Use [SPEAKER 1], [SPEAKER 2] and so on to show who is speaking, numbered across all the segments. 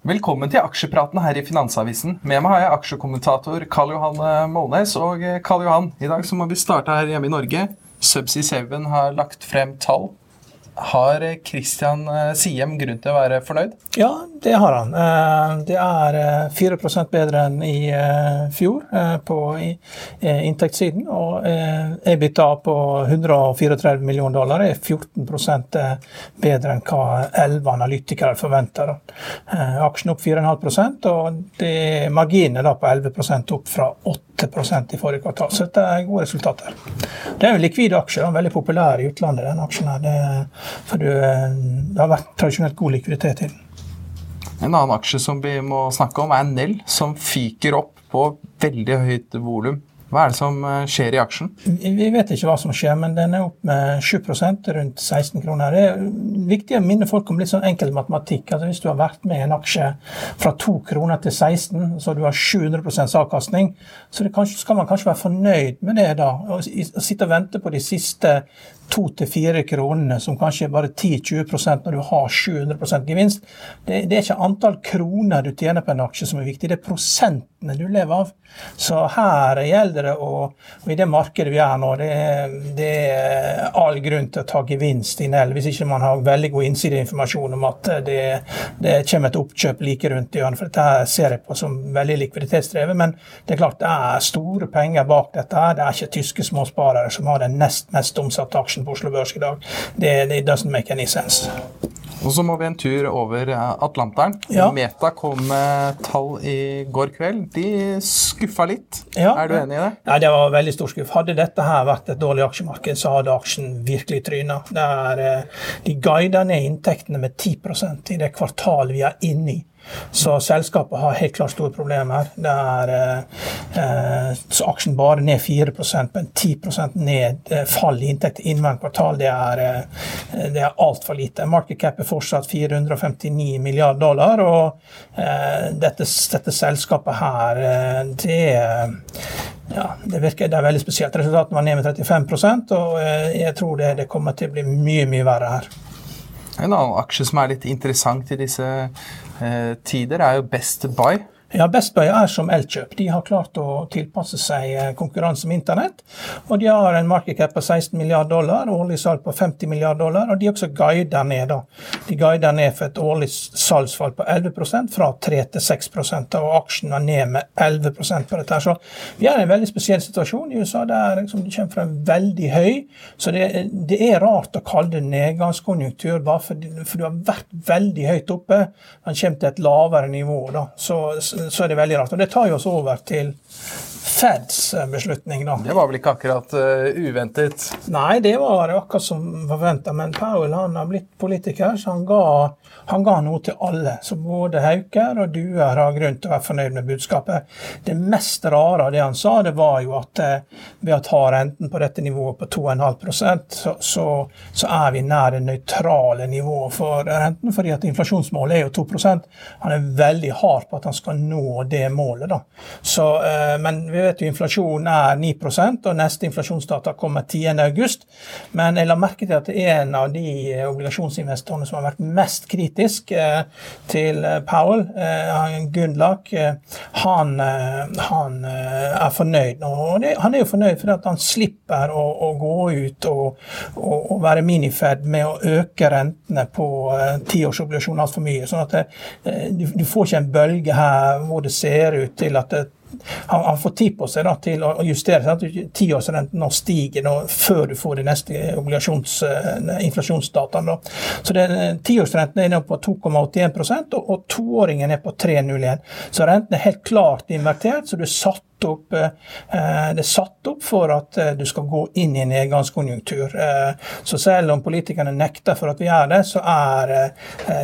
[SPEAKER 1] Velkommen til aksjepraten her i Finansavisen. Med meg har jeg aksjekommentator Karl Johan Målnes. Og Karl Johan, i dag så må vi starte her hjemme i Norge. Subsea 7 har lagt frem tall. Har Christian Siem grunn til å være fornøyd?
[SPEAKER 2] Ja, det har han. Det er 4% bedre enn i fjor på inntektssiden. Og EBITDA på 134 millioner dollar er 14% bedre enn hva 11 analytikere forventer. Aksjen opp 4,5% og det er marginene på 11% opp fra 8 i forrige kvartal. Så dette er gode resultater. Det er en likvid aksje, den er veldig populær i utlandet. den aksjen her. Det, for det har vært tradisjonelt god likviditet i den.
[SPEAKER 1] En annen aksje som vi må snakke om, er Nell, som fyker opp på veldig høyt volum. Hva er det som skjer i aksjen?
[SPEAKER 2] Vi vet ikke hva som skjer, men den er opp med 7% rundt 16 kroner. Det er viktig å minne folk om litt sånn enkel matematikk. Altså Hvis du har vært med i en aksje fra 2 kroner til 16, så du har 700% avkastning, så kanskje, skal man kanskje være fornøyd med det da. Å sitte og vente på de siste to til fire kronene, som kanskje er bare 10-20 når du har 700 gevinst. Det, det, er ikke antall kroner du tjener på en aksje som er viktig, det er prosentene du lever av. Så her gjelder å Og i det markedet vi er nå, det det er all grunn til å ta gevinst i Nell, hvis ikke man har veldig god innsideinformasjon om at det, det kommer et oppkjøp like rundt hjørnet. For dette ser jeg på som veldig likviditetsdrevet. Men det er klart det er store penger bak dette. her. Det er ikke tyske småsparere som har den nest mest omsatte aksjen på Oslo Børs i dag. Det, det doesn't make any sense.
[SPEAKER 1] Og så må vi en tur over Atlanteren.
[SPEAKER 2] Ja.
[SPEAKER 1] Meta kom med tall i går kveld. De skuffa litt.
[SPEAKER 2] Ja.
[SPEAKER 1] Er du enig i det?
[SPEAKER 2] Ja, det var veldig stor skuff. Hadde dette her vært et dårlig aksjemarked, så hadde aksjen virkelig tryna. De guider ned inntektene med 10% i det kvartalet vi er inne i. Så selskapet har helt klart store problemer. Det er eh, så aksjen bare ned 4% men 10% ned eh, fall i inntekt inneværende kvartal. Det er, eh, det er altfor lite. Market cap er fortsatt 459 milliarder dollar, og eh, dette, dette, selskapet her, eh, det ja, det virker det er veldig spesielt. Resultatene var ned med 35 og eh, jeg tror det, det kommer til å bli mye, mye verre her.
[SPEAKER 1] En annen aksje som er litt interessant i disse eh, tider, er jo Best Buy.
[SPEAKER 2] Ja, Best Buy er som Elkjøp. De har klart å tilpasse seg eh, konkurranse med internett. Og de har en market cap på 16 milliarder dollar, årlig salg på 50 milliarder dollar. Og de også guider ned. da. De guider ned for et årlig salgsfall på 11 fra 3 til 6 og aksjen var ned med 11 på dette. Så vi er i en veldig spesiell situasjon i USA. der liksom, Det kommer fra en veldig høy. Så det, det er rart å kalle det nedgangskonjunktur, bare for, for, du har vært veldig høyt oppe. Den kommer til et lavere nivå. da. Så så er det veldig rart. Og det tar jo oss over til Feds eh, beslutning, da.
[SPEAKER 1] Det var vel ikke akkurat uh, uventet?
[SPEAKER 2] Nei, det var akkurat som forventa. Men Powell han har blitt politiker, så han ga, han ga, noe til alle. Så både hauker og duer har grunn til å være fornøyd med budskapet. Det mest rare av det han sa, det var jo at uh, ved å ta renten på dette nivået på 2,5 så, så, så er vi nær det nøytrale nivået for renten, fordi at inflasjonsmålet er jo 2 Han er veldig hard på at han skal nå det målet. Så, uh, men Vi vet jo inflasjonen er 9% og neste inflasjonsdata kommer 10.8. Men jeg la merke til at en av de obligasjonsinvestorene som har vært mest kritisk eh, til Powell, eh, Gundlach, han, han er fornøyd. Og han er jo fornøyd fordi han slipper å, å gå ut og, og, og, være minifed med å øke rentene på tiårsobligasjoner altfor mye. sånn at du, du får ikke en bølge her hvor det ser ut til at det, han, han, får tid på seg da, til å justere. sånn Tiårsrenten stiger nå, før du får de neste uh, inflasjonsdataene. Så Tiårsrenten er nå på 2,81% og, og toåringen er på 3,01. Så renten er helt klart invertert. så du satt opp, eh, det er satt opp for at eh, du skal gå inn i en nedgangskonjunktur. Eh, så selv om politikerne nekter for at vi gjør det, så er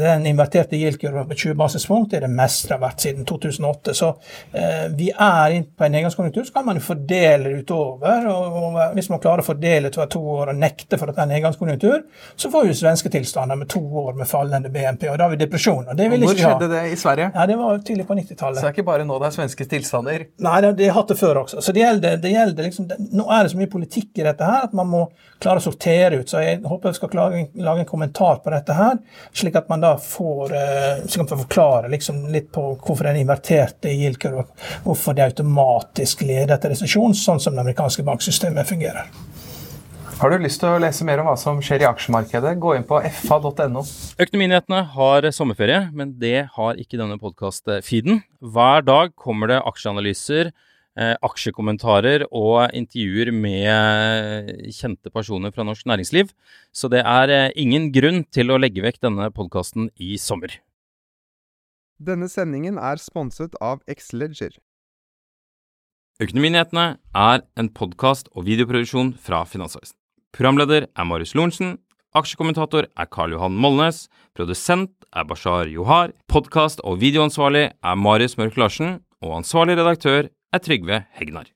[SPEAKER 2] den inverterte yield-kurven på 20 basispunkt det meste det har vært siden 2008. Så vi er inne på en nedgangskonjunktur, så kan man fordele det utover. Og hvis man klarer å fordele utover to år og nekte for at det er nedgangskonjunktur, så får vi svenske tilstander med to år med fallende BNP, og da har vi depresjon. og det vil
[SPEAKER 1] Hvor skjedde det i Sverige?
[SPEAKER 2] Ja, Det var tidlig på 90-tallet.
[SPEAKER 1] Så det er ikke bare nå det er svenske tilstander?
[SPEAKER 2] Nei, det, de har hatt det før også. Så det gjelder, det gjelder liksom, Nå er det så mye politikk i dette her at man må klare å sortere ut. Så jeg håper jeg skal lage, lage en kommentar på dette her, slik at man da får eh, så kan man forklare liksom litt på hvorfor den inverterte yield-kurva hvorfor det automatisk leder til resesjon, sånn som det amerikanske banksystemet fungerer.
[SPEAKER 1] Har du lyst til å lese mer om hva som skjer i aksjemarkedet, gå inn på fa.no.
[SPEAKER 3] Økonominyhetene har sommerferie, men det har ikke denne podkast-feeden. Hver dag kommer det aksjeanalyser aksjekommentarer og intervjuer med kjente personer fra norsk næringsliv. Så det er eh, ingen grunn til å legge vekk denne podkasten i sommer.
[SPEAKER 4] Denne sendingen er sponset av Xleger.
[SPEAKER 3] Økonominyhetene er en podkast og videoproduksjon fra Finansavisen. Programleder er Marius Lorentzen. Aksjekommentator er Karl Johan Molnes. Produsent er Bashar Johar. Podkast- og videoansvarlig er Marius Mørk Larsen. Og ansvarlig redaktør er Trygve Hegnar.